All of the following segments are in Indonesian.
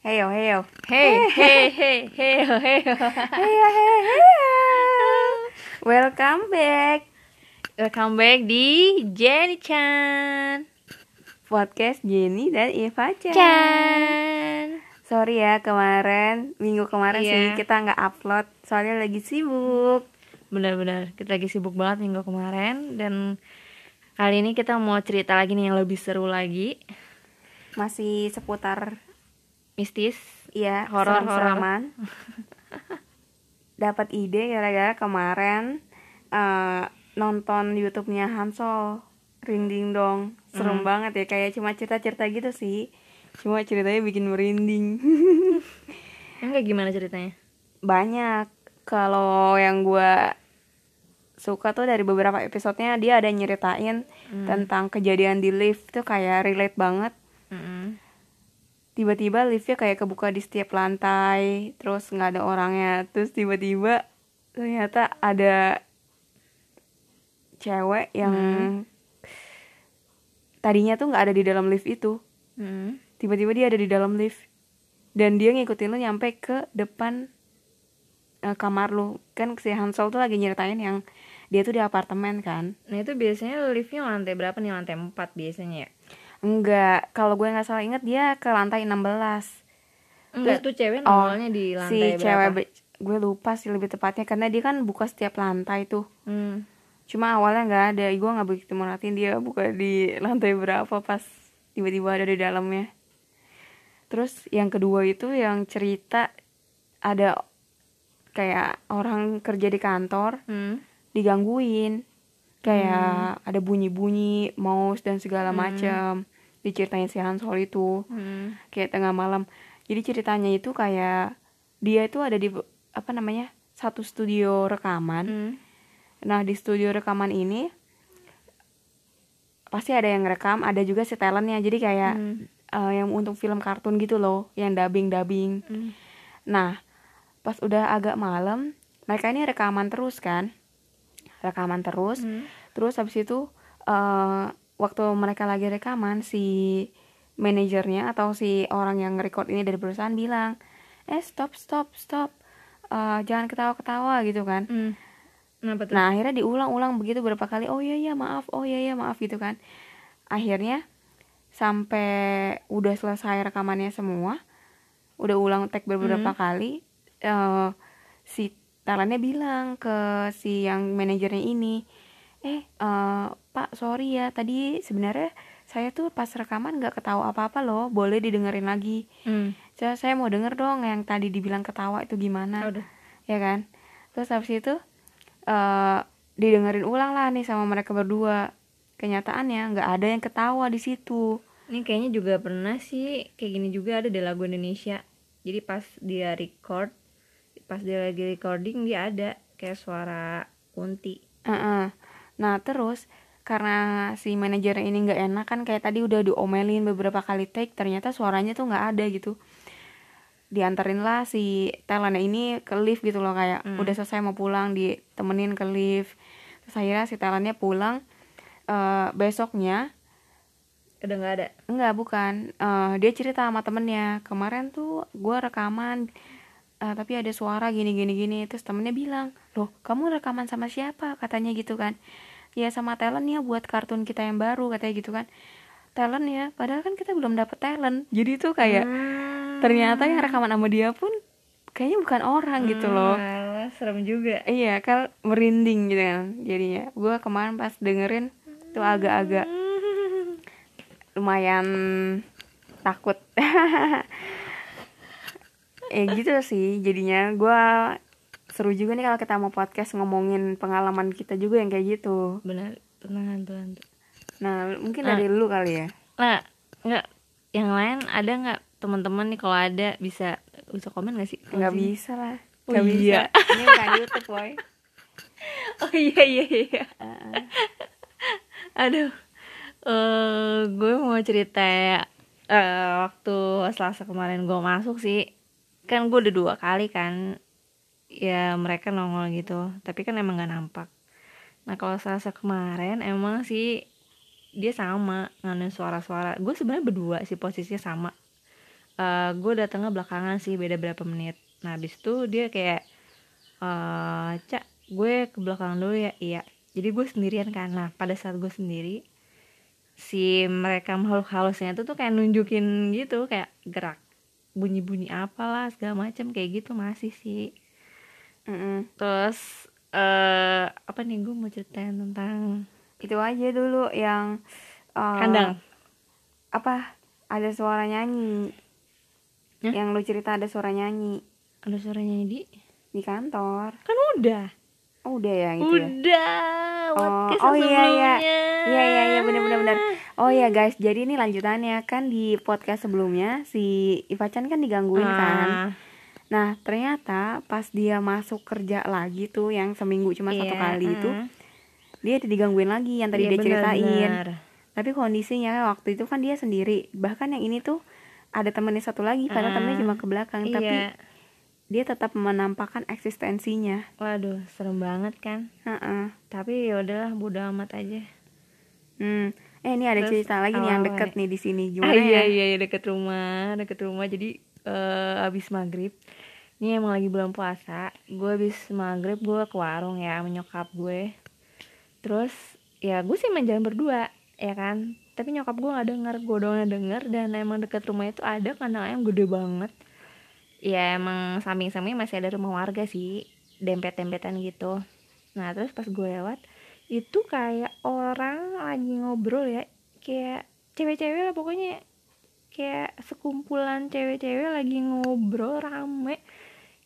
Heyo, heyo. Hey, hey, hey, hey, hey. Heyo, heyo, heyo. Welcome back. Welcome back di Jenny Chan. Podcast Jenny dan Eva Chan. Chan. Sorry ya kemarin, minggu kemarin Iya. sih kita nggak upload soalnya lagi sibuk. Benar-benar kita lagi sibuk banget minggu kemarin dan kali ini kita mau cerita lagi nih yang lebih seru lagi, Masih seputar mistis. ya Horor, serem-sereman. Dapat ide gara-gara kemarin eh, nonton YouTube-nya Hansol. Ring ding dong. Serem Hmm. banget ya kayak cuma cerita-cerita gitu sih. Cuma ceritanya bikin merinding. Enggak gimana ceritanya? banyak kalau yang gue suka tuh dari beberapa episodenya dia ada nyeritain Hmm. tentang kejadian di lift tuh kayak relate banget Mm-mm. Tiba-tiba liftnya kayak kebuka di setiap lantai terus nggak ada orangnya terus tiba-tiba ternyata ada cewek yang Hmm. tadinya tuh nggak ada di dalam lift itu Mm-mm. tiba-tiba dia ada di dalam lift dan dia ngikutin lu nyampe ke depan eh, kamar lu kan si Hansol tuh lagi nyeritain yang dia tuh di apartemen kan Nah itu biasanya liftnya lantai berapa nih? Lantai 4 biasanya ya? Enggak kalau gue nggak salah inget dia ke lantai 16 Enggak tuh cewek oh, nongolnya di lantai si berapa? cewek gue lupa sih lebih tepatnya karena dia kan buka setiap lantai tuh Hmm. cuma awalnya nggak ada gue nggak begitu merhatiin dia buka di lantai berapa pas tiba-tiba ada di dalamnya terus yang kedua itu yang cerita ada kayak orang kerja di kantor Hmm. digangguin kayak ada bunyi-bunyi mouse dan segala Hmm. Diceritain si Hansol itu Hmm. kayak tengah malam jadi ceritanya itu kayak dia itu ada di apa namanya satu studio rekaman Hmm. Nah di studio rekaman ini pasti ada yang rekam, ada juga si talentnya. Jadi kayak Hmm. eh, yang untuk film kartun gitu loh, yang dubbing dubbing. Hmm. Nah pas udah agak malam, mereka ini rekaman terus kan, rekaman terus. Hmm. Terus habis itu eh waktu mereka lagi rekaman si manajernya atau si orang yang record ini dari perusahaan bilang, eh stop stop stop, Eh, jangan ketawa-ketawa gitu kan. Hmm. Kenapa tuh? Nah akhirnya diulang-ulang begitu berapa kali Oh iya iya maaf Oh iya iya maaf gitu kan Akhirnya Sampai udah selesai rekamannya semua Udah ulang tag beberapa Hmm. kali eh Si talentnya bilang ke si yang manajernya ini Eh eh, pak sorry ya Tadi sebenarnya saya tuh pas rekaman nggak ketawa apa-apa loh Boleh didengerin lagi Hmm. saya, saya mau denger dong yang tadi dibilang ketawa itu gimana Udah. ya kan terus habis itu eh didengerin ulang lah nih sama mereka berdua kenyataannya nggak ada yang ketawa di situ Ini kayaknya juga pernah sih kayak gini juga ada di lagu Indonesia. Jadi pas dia record, pas dia lagi recording dia ada kayak suara kunti. Heeh. Nah terus karena si manajernya ini nggak enak kan kayak tadi udah diomelin beberapa kali take ternyata suaranya tuh nggak ada gitu dianterin lah si talentnya ini ke lift gitu loh kayak Hmm. udah selesai mau pulang ditemenin ke lift terus akhirnya si talentnya pulang eh besoknya Udah nggak ada. Enggak, bukan. Eh, dia cerita sama temennya. Kemarin tuh gue rekaman, eh, tapi ada suara gini gini gini. Terus temennya bilang, loh kamu rekaman sama siapa? Katanya gitu kan. Ya sama talent ya buat kartun kita yang baru katanya gitu kan. Talent ya, padahal kan kita belum dapet talent. Jadi tuh kayak Hmm. ternyata yang rekaman sama dia pun kayaknya bukan orang gitu loh. Serem juga. Iya kan merinding gitu kan jadinya. Gue kemarin pas dengerin tuh agak-agak lumayan takut eh gitu sih jadinya gua seru juga nih kalau kita mau podcast ngomongin pengalaman kita juga yang kayak gitu Benar, tenang tenang. nah mungkin Ah. dari lu kali ya Nah, nggak yang lain ada nggak teman-teman nih kalau ada bisa bisa komen nggak sih? nggak bisa lah Oh nggak iya. bisa ini bukan YouTube boy Oh iya iya iya. Heeh. Aduh, eh gue mau cerita ya, eh, waktu Selasa kemarin gue masuk sih, kan gue udah dua kali kan, ya mereka nongol gitu, tapi kan emang gak nampak. Nah kalau Selasa kemarin emang sih dia sama ngandelin suara-suara. Gue sebenarnya berdua sih posisinya sama. uh, gue datangnya belakangan sih beda berapa menit nah habis itu dia kayak uh, cak gue ke belakang dulu ya iya jadi gue sendirian kan nah pada saat gue sendiri si mereka makhluk halusnya itu tuh kayak nunjukin gitu kayak gerak bunyi-bunyi apalah segala macam kayak gitu masih sih Mm -mm. terus uh, apa nih gue mau ceritain tentang itu aja dulu yang uh, kandang. apa? Ada suara nyanyi. Hah? yang lu cerita ada suara nyanyi. Ada suaranya di? Di kantor. Kan udah? Oh, udah ya gitu ya? Udah. Oh, podcast oh iya iya. iya iya iya benar benar benar oh iya guys. Jadi ini lanjutannya. Kan di podcast sebelumnya si Ivacan kan digangguin kan? Ah, nah ternyata pas dia masuk kerja lagi tuh yang seminggu cuma satu iya, kali itu ah. dia digangguin lagi yang tadi Iya, dia benar, ceritain. benar. tapi kondisinya waktu itu kan dia sendiri. Bahkan yang ini tuh ada temennya satu lagi padahal Ah, temennya cuma ke belakang. Tapi iya dia tetap menampakkan eksistensinya. Waduh serem banget kan? Heeh. tapi ya udahlah bodo amat aja. Hmm. Eh ini ada Terus, cerita lagi nih yang deket nih di sini. Ah, gimana iya ya? iya iya, deket rumah deket rumah. Jadi eh abis maghrib ini emang lagi bulan puasa gue abis maghrib gue ke warung ya menyokap gue. Terus ya gue sih main jalan berdua ya kan? Tapi nyokap gue nggak denger gue doang yang denger dan emang deket rumah itu ada kandang ayam gede banget. Ya emang samping-samping masih ada rumah warga sih dempet-dempetan gitu. Nah terus pas gue lewat itu kayak orang lagi ngobrol ya kayak cewek-cewek lah pokoknya. Kayak sekumpulan cewek-cewek lagi ngobrol rame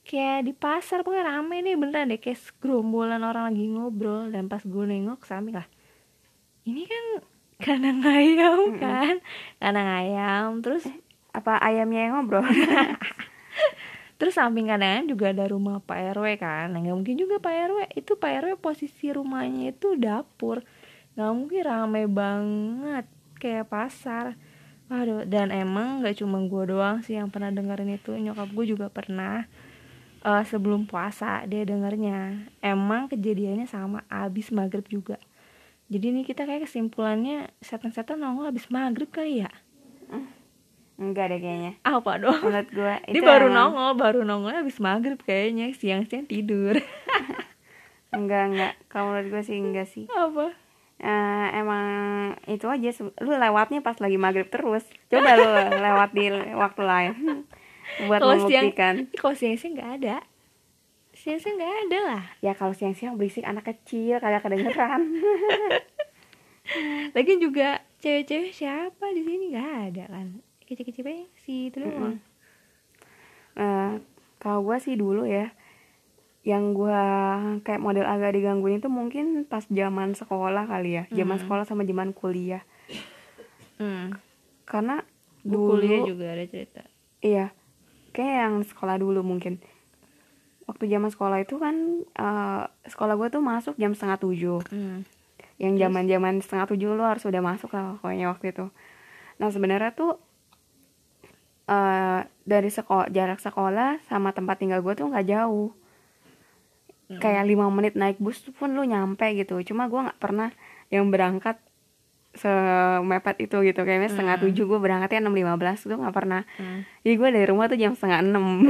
kayak di pasar pokoknya rame nih beneran deh kayak segerombolan orang lagi ngobrol dan pas gue nengok samping lah. Ini kan kandang ayam kan? Kandang ayam terus apa ayamnya yang ngobrol? Terus samping kandang ayam juga ada rumah Pak RW kan? Nah nggak mungkin juga Pak RW itu Pak RW posisi rumahnya itu dapur. Nggak mungkin rame banget kayak pasar. Waduh, dan emang gak cuma gue doang sih yang pernah dengerin itu. Nyokap gue juga pernah eh, Sebelum puasa dia dengernya. Emang kejadiannya sama abis maghrib juga. Jadi nih kita kayak kesimpulannya Setan-setan nongol abis maghrib kali ya? Enggak deh kayaknya. Apa dong? menurut gue Dia baru nongol, baru nongol abis maghrib kayaknya. Siang-siang tidur. Enggak enggak. Kalau menurut gue sih enggak sih. Apa? Eh, emang itu aja. Lu lewatnya pas lagi maghrib terus. Coba lu lewat di waktu lain buat Kalau siang, membuktikan. kalau siang-siang gak ada. Siang-siang gak ada lah. Ya kalau siang-siang berisik anak kecil kagak kedengeran. Lagi juga cewek-cewek siapa di sini? Gak ada kan? Kecil-kecil aja si itu doang. Eh, kalau gue sih dulu ya yang gue kayak model agak digangguin itu mungkin pas zaman sekolah kali ya. Zaman Hmm. sekolah sama zaman kuliah. Hmm. karena dulu kuliah juga ada cerita. Iya kayak yang sekolah dulu mungkin. Waktu zaman sekolah itu kan eh, sekolah gue tuh masuk jam setengah tujuh. Hmm. yang zaman zaman setengah tujuh lo harus udah masuk lah pokoknya waktu itu. Nah sebenarnya tuh eh dari sekolah jarak sekolah sama tempat tinggal gue tuh nggak jauh. Hmm. kayak lima menit naik bus pun lu nyampe gitu. Cuma gue nggak pernah yang berangkat semepet itu gitu. Kayaknya setengah Hmm. tujuh gue berangkatnya enam lima belas tuh nggak pernah. Hmm. jadi gue dari rumah tuh jam setengah enam.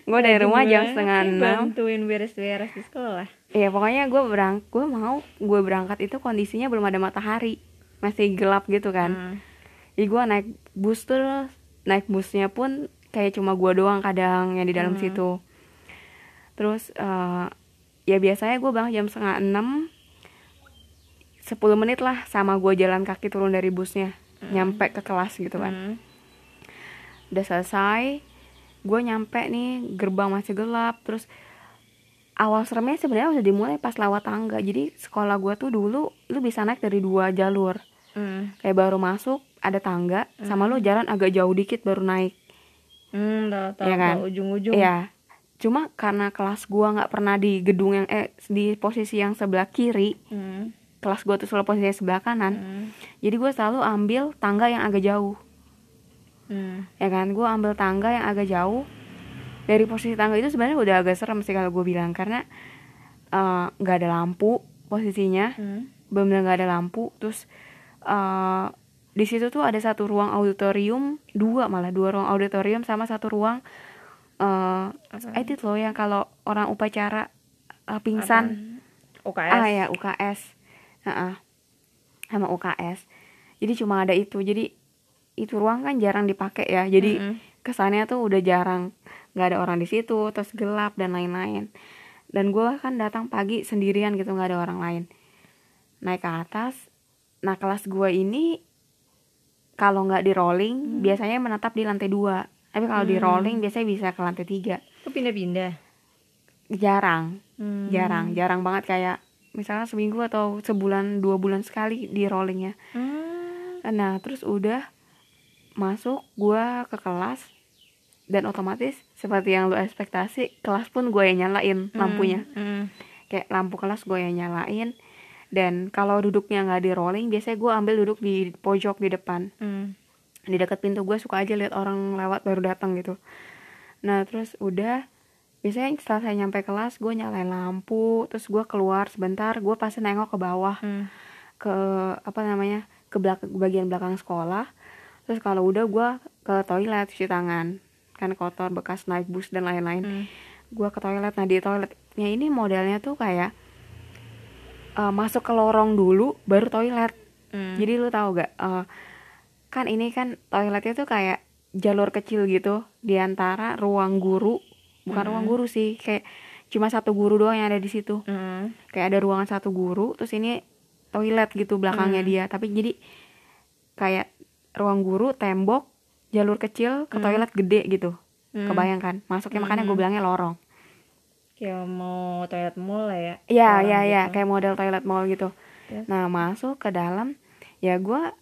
Gue dari rumah jam setengah enam. Bantuin beres-beres di sekolah. Iya pokoknya gue berang gue mau gue berangkat itu kondisinya belum ada matahari. Masih gelap gitu kan. Hmm. jadi gue naik bus tuh naik busnya pun kayak cuma gue doang kadang yang di dalam Hmm. situ. Terus eh, ya biasanya gue bangun jam setengah enam 10 menit lah sama gue jalan kaki turun dari busnya nyampe ke kelas gitu kan Hmm. udah selesai gue nyampe nih gerbang masih gelap terus awal seremnya sebenarnya udah dimulai pas lewat tangga jadi sekolah gue tuh dulu lu bisa naik dari dua jalur Hmm. kayak baru masuk ada tangga sama lu jalan agak jauh dikit baru naik Hmm, tahu tahu Iya kan? ujung-ujung. Iya cuma karena kelas gua nggak pernah di gedung yang eh di posisi yang sebelah kiri Hmm. Kelas gua tuh selalu posisi sebelah kanan Hmm. jadi gue selalu ambil tangga yang agak jauh Hmm. ya kan gue ambil tangga yang agak jauh dari posisi tangga itu sebenarnya udah agak serem sih kalau gue bilang karena eh, nggak ada lampu posisinya Hmm. benar nggak ada lampu terus eh, di situ tuh ada satu ruang auditorium dua malah dua ruang auditorium sama satu ruang Apa? edit loh yang kalau orang upacara eh, pingsan? UKS ah ya UKS Heeh. sama UKS jadi cuma ada itu. Jadi itu ruang kan jarang dipakai ya. Jadi Mm-mm. kesannya tuh udah jarang. Nggak ada orang di situ terus gelap dan lain-lain. Dan gue kan datang pagi sendirian gitu nggak ada orang lain. Naik ke atas. Nah kelas gue ini kalau nggak di rolling biasanya menetap di lantai dua. Tapi kalau di Hmm. rolling biasanya bisa ke lantai tiga. Kok pindah-pindah? Jarang. Hmm. jarang. Jarang banget kayak misalnya seminggu atau sebulan dua bulan sekali di rollingnya Hmm. nah terus udah masuk gua ke kelas dan otomatis seperti yang lu ekspektasi kelas pun gue yang nyalain lampunya Hmm. kayak lampu kelas gue yang nyalain dan kalau duduknya nggak di rolling biasanya gue ambil duduk di pojok di depan Hmm. di dekat pintu gue suka aja lihat orang lewat baru datang gitu nah terus udah biasanya setelah saya nyampe kelas gue nyalain lampu terus gue keluar sebentar gue pasti nengok ke bawah Hmm. ke apa namanya ke belakang bagian belakang sekolah terus kalau udah gue ke toilet cuci tangan kan kotor bekas naik bus dan lain-lain Hmm. gue ke toilet nah di toiletnya ini modelnya tuh kayak eh, masuk ke lorong dulu baru toilet Hmm. jadi lu tahu gak eh, kan ini kan toiletnya tuh kayak jalur kecil gitu di antara ruang guru bukan ruang guru sih kayak cuma satu guru doang yang ada di situ Hmm. kayak ada ruangan satu guru terus ini toilet gitu belakangnya dia tapi jadi kayak ruang guru tembok jalur kecil ke toilet gede gitu Hmm. kebayangkan masuknya makanya gue bilangnya lorong Kayak mau toilet mall lah ya. Iya, Orang iya, iya, gitu. kayak model toilet mall gitu. Terus? Nah, masuk ke dalam, ya gue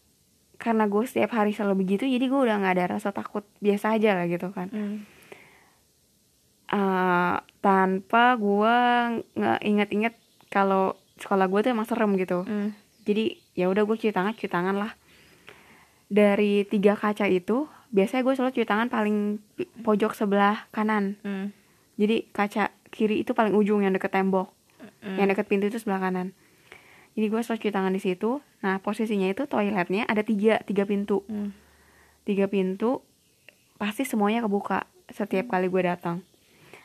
karena gue setiap hari selalu begitu, jadi gue udah nggak ada rasa takut, biasa aja lah gitu kan. Hmm. Eh, tanpa gue nggak inget-inget kalau sekolah gue tuh emang serem gitu. Hmm. Jadi ya udah gue cuci tangan, cuci tangan lah. Dari tiga kaca itu, biasanya gue selalu cuci tangan paling pojok sebelah kanan. Hmm. Jadi kaca kiri itu paling ujung yang deket tembok. Hmm. yang deket pintu itu sebelah kanan jadi gue selalu cuci tangan di situ nah posisinya itu toiletnya ada tiga tiga pintu Hmm. tiga pintu pasti semuanya kebuka setiap kali gue datang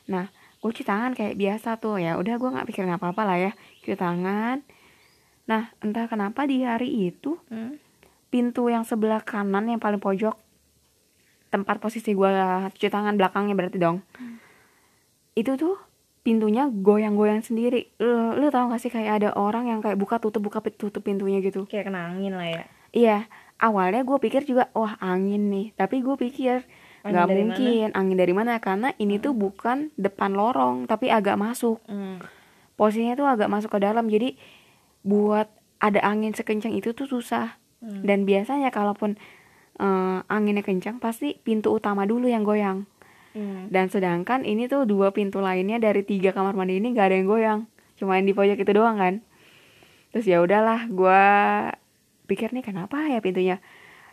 nah gue cuci tangan kayak biasa tuh ya. Udah gue nggak pikir apa apa lah ya. Cuci tangan. Nah entah kenapa di hari itu Hmm. pintu yang sebelah kanan yang paling pojok tempat posisi gue cuci tangan belakangnya berarti dong itu tuh pintunya goyang-goyang sendiri. Lu, lu tau gak sih kayak ada orang yang kayak buka tutup buka tutup pintunya gitu? Kayak kena angin lah ya. iya awalnya gue pikir juga wah angin nih. Tapi gue pikir Angin nggak mungkin angin dari mana? Karena ini tuh bukan depan lorong tapi agak masuk. Hmm. posisinya tuh agak masuk ke dalam jadi buat ada angin sekencang itu tuh susah. Hmm. dan biasanya kalaupun eh, anginnya kencang pasti pintu utama dulu yang goyang. Hmm. dan sedangkan ini tuh dua pintu lainnya dari tiga kamar mandi ini gak ada yang goyang. Cuma yang di pojok itu doang kan? Terus ya udahlah gue pikir nih kenapa ya pintunya?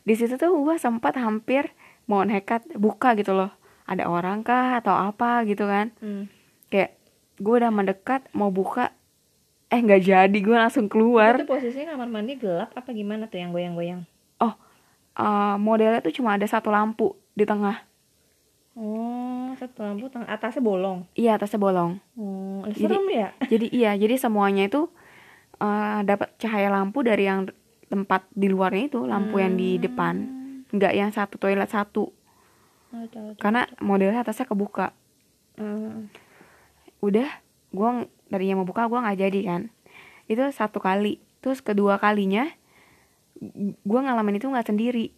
Di situ tuh gue sempat hampir mau nekat buka gitu loh ada orang kah atau apa gitu kan Hmm. kayak gue udah mendekat mau buka eh nggak jadi gue langsung keluar Itu posisinya kamar mandi gelap apa gimana tuh yang goyang-goyang? oh eh, modelnya tuh cuma ada satu lampu di tengah Oh, satu lampu teng atasnya bolong. iya atasnya bolong Oh, Jadi- serem ya? jadi iya jadi semuanya itu eh, dapat cahaya lampu dari yang tempat di luarnya itu lampu yang di depan nggak yang satu toilet satu. Oh, tahu, karena modelnya atasnya kebuka. Hmm. udah gua tadinya mau buka gua nggak jadi kan. Itu satu kali. Terus kedua kalinya gua ngalamin itu nggak sendiri.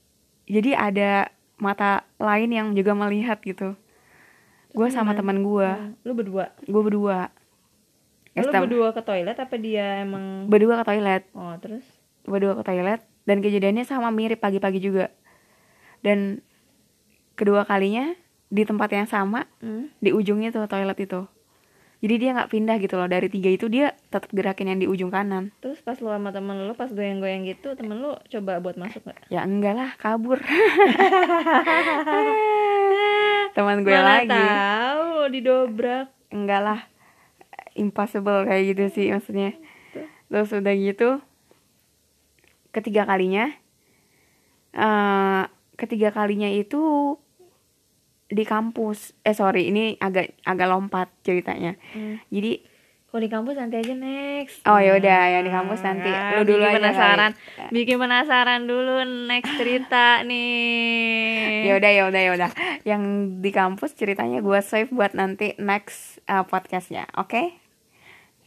Jadi ada mata lain yang juga melihat gitu. Gue sama teman gue Hmm. Lu berdua. gue berdua. Lu Estem- berdua ke toilet apa dia emang berdua ke toilet. Oh, terus? berdua ke toilet. Dan kejadiannya sama mirip pagi-pagi juga dan kedua kalinya di tempat yang sama Hmm. di ujungnya tuh toilet itu. Jadi dia nggak pindah gitu loh. Dari tiga itu dia tetap gerakin yang di ujung kanan. Terus pas lu sama temen lu pas goyang-goyang gitu, temen lu coba buat masuk gak? ya enggak lah kabur. Teman gue Mana lagi. tahu didobrak. enggak lah. Impossible kayak gitu sih maksudnya. Terus udah gitu ketiga kalinya eh, ketiga kalinya itu di kampus eh sorry ini agak agak lompat ceritanya Hmm. jadi Kalau di kampus nanti aja next. Oh, yaudah, yang di kampus nanti. Ah, Lu dulu bikin aja penasaran. kali. Bikin penasaran dulu next cerita nih. ya udah ya udah ya udah yang di kampus ceritanya gue save buat nanti next uh, podcastnya oke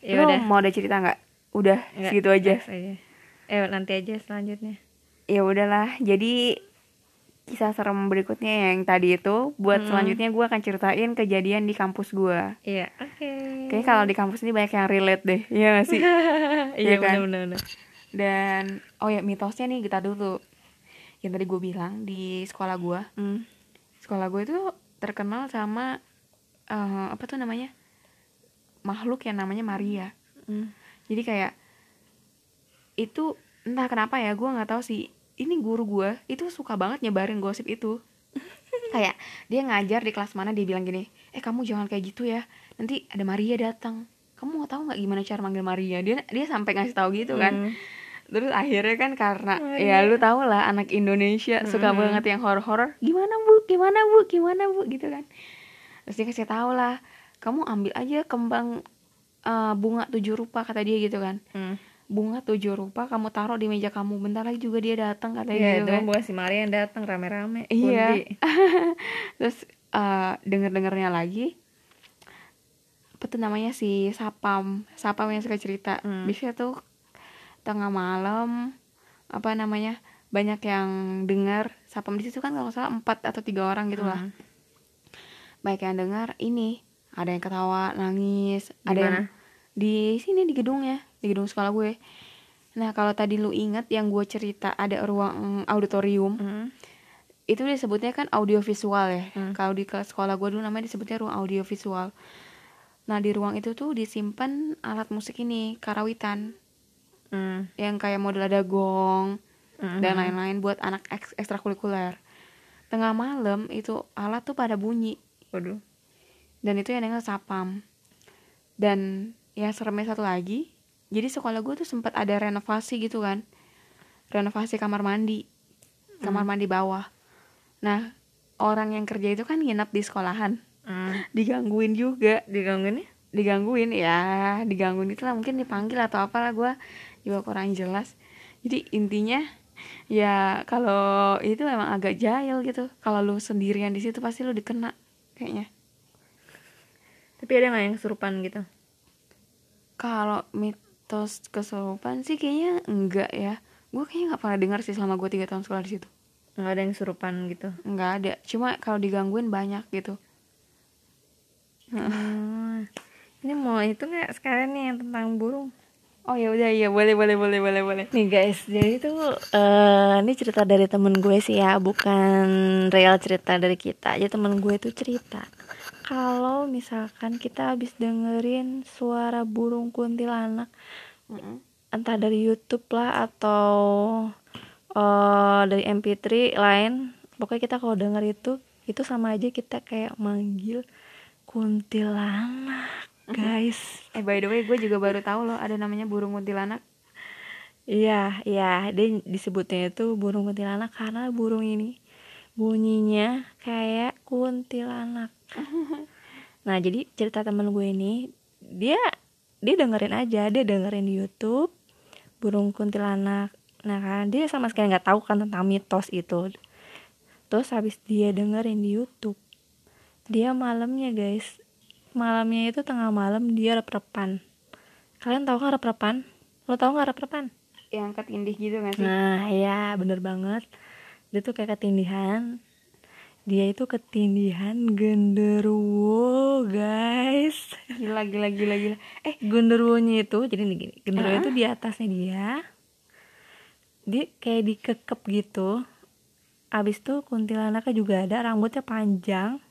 Ya Lu udah. mau ada cerita nggak udah Nggak, segitu aja aja. Eh nanti aja selanjutnya. ya udahlah jadi kisah serem berikutnya yang tadi itu buat Mm-mm. selanjutnya gue akan ceritain kejadian di kampus gue Iya, oke. kayaknya kalau di kampus ini banyak yang relate deh iya gak sih Iya Iya kan? benar-benar. dan oh ya mitosnya nih kita dulu yang tadi gue bilang di sekolah gue Hmm. sekolah gue itu terkenal sama eh, apa tuh namanya makhluk yang namanya Maria Hmm. jadi kayak itu entah kenapa ya gue nggak tahu sih ini guru gue itu suka banget nyebarin gosip itu. Kayak dia ngajar di kelas mana dia bilang gini eh kamu jangan kayak gitu ya. Nanti ada Maria datang. Kamu mau tahu nggak gimana cara manggil Maria? Dia dia sampai ngasih tahu gitu kan. Hmm. terus akhirnya kan karena Maria. ya lu tau lah anak Indonesia suka Mm-mm. banget yang horor-horor gimana bu? Gimana bu? Gimana bu? Gitu kan. Terus dia kasih tahu lah kamu ambil aja kembang eh, bunga tujuh rupa kata dia gitu kan. Hmm. Bunga tujuh rupa kamu taruh di meja kamu bentar lagi juga dia datang katanya Iya, gitu itu kan bukan si Maria yang datang rame-rame. Iya. Terus eh, denger dengernya lagi apa tuh namanya si sapam sapam yang suka cerita Hmm. biasanya tuh tengah malam apa namanya banyak yang dengar sapam di situ kan kalau salah empat atau tiga orang gitu lah Hmm. banyak yang dengar ini ada yang ketawa nangis Di ada yang? Di sini di gedungnya di gedung sekolah gue nah kalau tadi lu inget yang gue cerita ada ruang auditorium Hmm. itu disebutnya kan audiovisual ya Hmm. kalau di kelas sekolah gue dulu namanya disebutnya ruang audiovisual nah di ruang itu tuh disimpan alat musik ini karawitan Hmm. yang kayak model ada gong Hmm. dan lain-lain buat anak eks- ekstrakurikuler tengah malam itu alat tuh pada bunyi Waduh. dan itu yang denger sapam dan yang seremnya satu lagi. Jadi sekolah gue tuh sempat ada renovasi gitu kan. Renovasi kamar mandi. Kamar mandi bawah. Nah orang yang kerja itu kan nginap di sekolahan. Hmm. digangguin juga. Digangguin ya? digangguin ya. Digangguin itu lah mungkin dipanggil atau apalah gue juga kurang jelas. Jadi intinya ya kalau itu emang agak jahil gitu. Kalau lu sendirian di situ pasti lu dikena kayaknya. Tapi ada nggak yang kesurupan gitu? Kalau mitos kesurupan sih kayaknya enggak ya. Gue kayaknya nggak pernah dengar sih selama gue tiga tahun sekolah di situ. Nggak ada yang kesurupan gitu. Nggak ada. Cuma kalau digangguin banyak gitu. Hmm. Ini mau itu nggak sekarang nih yang tentang burung? Oh ya udah iya boleh boleh boleh boleh boleh. Nih guys, jadi itu eh ini cerita dari temen gue sih ya, bukan real cerita dari kita. Jadi temen gue tuh cerita kalau misalkan kita habis dengerin suara burung kuntilanak, Mm-mm. entah dari YouTube lah atau eh dari MP3 lain, pokoknya kita kalau denger itu itu sama aja kita kayak manggil kuntilanak, guys. Eh by the way gue juga baru tahu loh ada namanya burung kuntilanak. Iya, iya, dia disebutnya itu burung kuntilanak karena burung ini bunyinya kayak kuntilanak. Nah, jadi cerita temen gue ini dia dia dengerin aja, dia dengerin di YouTube burung kuntilanak. Nah, kan dia sama sekali nggak tahu kan tentang mitos itu. Terus habis dia dengerin di YouTube, dia malamnya guys, malamnya itu tengah malam dia rep-repan. Kalian tahu kan rep-repan? Lo tahu nggak rep-repan? Yang ketindih gitu gak sih? Nah, ya bener banget. Dia tuh kayak ketindihan. Dia itu ketindihan genderuwo, guys. Gila gila gila gila. Eh, genderuwonya itu jadi nih gini. Genderuwo itu di atasnya dia. Dia kayak dikekep gitu. Abis itu kuntilanaknya juga ada, rambutnya panjang.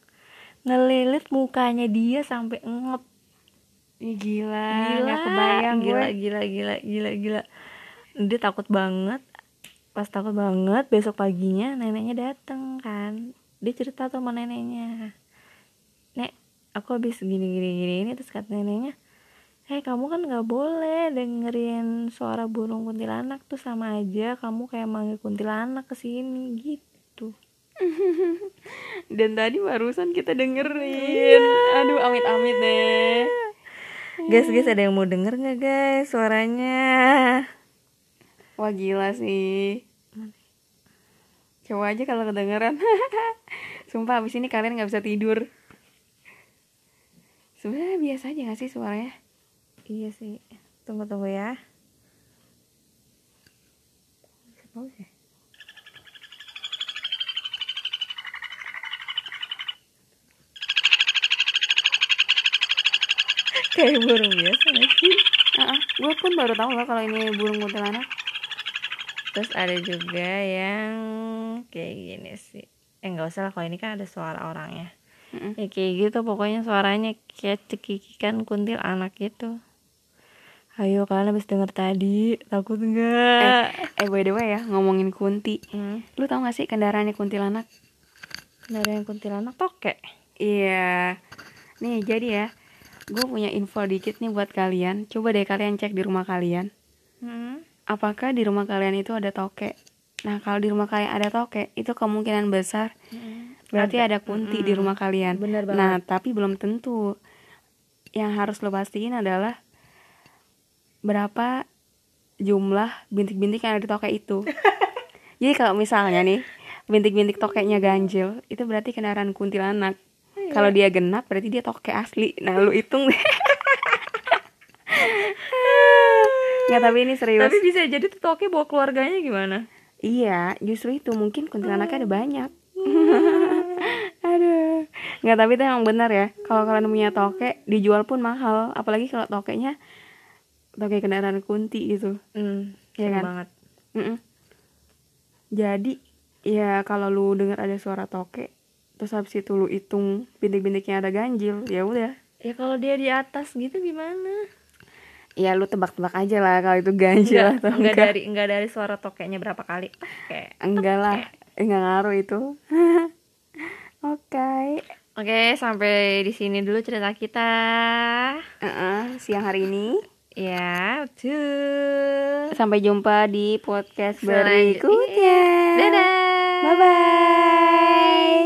Ngelilit mukanya dia sampai ngep gila, gila kebayang gila, gue. gila gila gila gila dia takut banget pas takut banget besok paginya neneknya dateng kan. Dia cerita tuh sama neneknya. Nek aku habis gini gini gini ini terus kata neneknya eh kamu kan nggak boleh dengerin suara burung kuntilanak tuh sama aja. Kamu kayak manggil kuntilanak ke sini gitu. Dan tadi barusan kita dengerin. Aduh amit-amit deh. Guys guys ada yang mau denger nggak guys suaranya wah gila sih. Coba aja kalau kedengeran. Sumpah abis ini kalian nggak bisa tidur. Sebenarnya biasa aja gak sih suaranya? Iya sih. Tunggu tunggu ya. Ya kayak burung biasa gak sih? Uh gue pun baru tahu lah kalau ini burung kuntilanak terus ada juga yang kayak gini sih. Eh nggak usah lah kalau ini kan ada suara orangnya Mm-mm. ya kayak gitu pokoknya suaranya kayak cekikikan kuntil anak gitu. Ayo kalian habis denger tadi. Takut nggak? Eh by the way ya ngomongin kunti. Hmm. lu tau gak sih kendaraannya kuntilanak Kendaraan kuntilanak toke? Iya. Nih jadi ya gue punya info dikit nih buat kalian. Coba deh kalian cek di rumah kalian. Hmm. Apakah di rumah kalian itu ada toke? Nah kalau di rumah kalian ada toke itu kemungkinan besar berarti ada, kunti di rumah kalian. Bener banget. nah tapi belum tentu. Yang harus lo pastiin adalah berapa jumlah bintik-bintik yang ada di toke itu. Jadi kalau misalnya nih bintik-bintik tokeknya ganjil itu berarti kendaraan kuntilanak. Kalau dia genap berarti dia toke asli. Nah lu hitung deh Nggak tapi ini serius tapi bisa jadi tuh toke bawa keluarganya gimana Iya, justru itu mungkin kuntilanaknya ada banyak. Aduh, nggak tapi itu emang benar ya. Kalau kalian punya toke, dijual pun mahal. Apalagi kalau tokenya toke kendaraan kunti gitu. hmm, Iya kan? banget Mm-mm. Jadi ya kalau lu dengar ada suara toke, terus habis itu lu hitung bintik-bintiknya ada ganjil, ya udah. ya kalau dia di atas gitu gimana Ya lu tebak-tebak aja lah kalau itu ganjil Enggak, atau enggak enggak. dari enggak dari suara tokeknya berapa kali oke Enggak lah, enggak ngaruh itu. Oke. oke sampai di sini dulu cerita kita Uh-uh, siang hari ini. ya betul Sampai jumpa di podcast berikutnya. dadah Bye bye.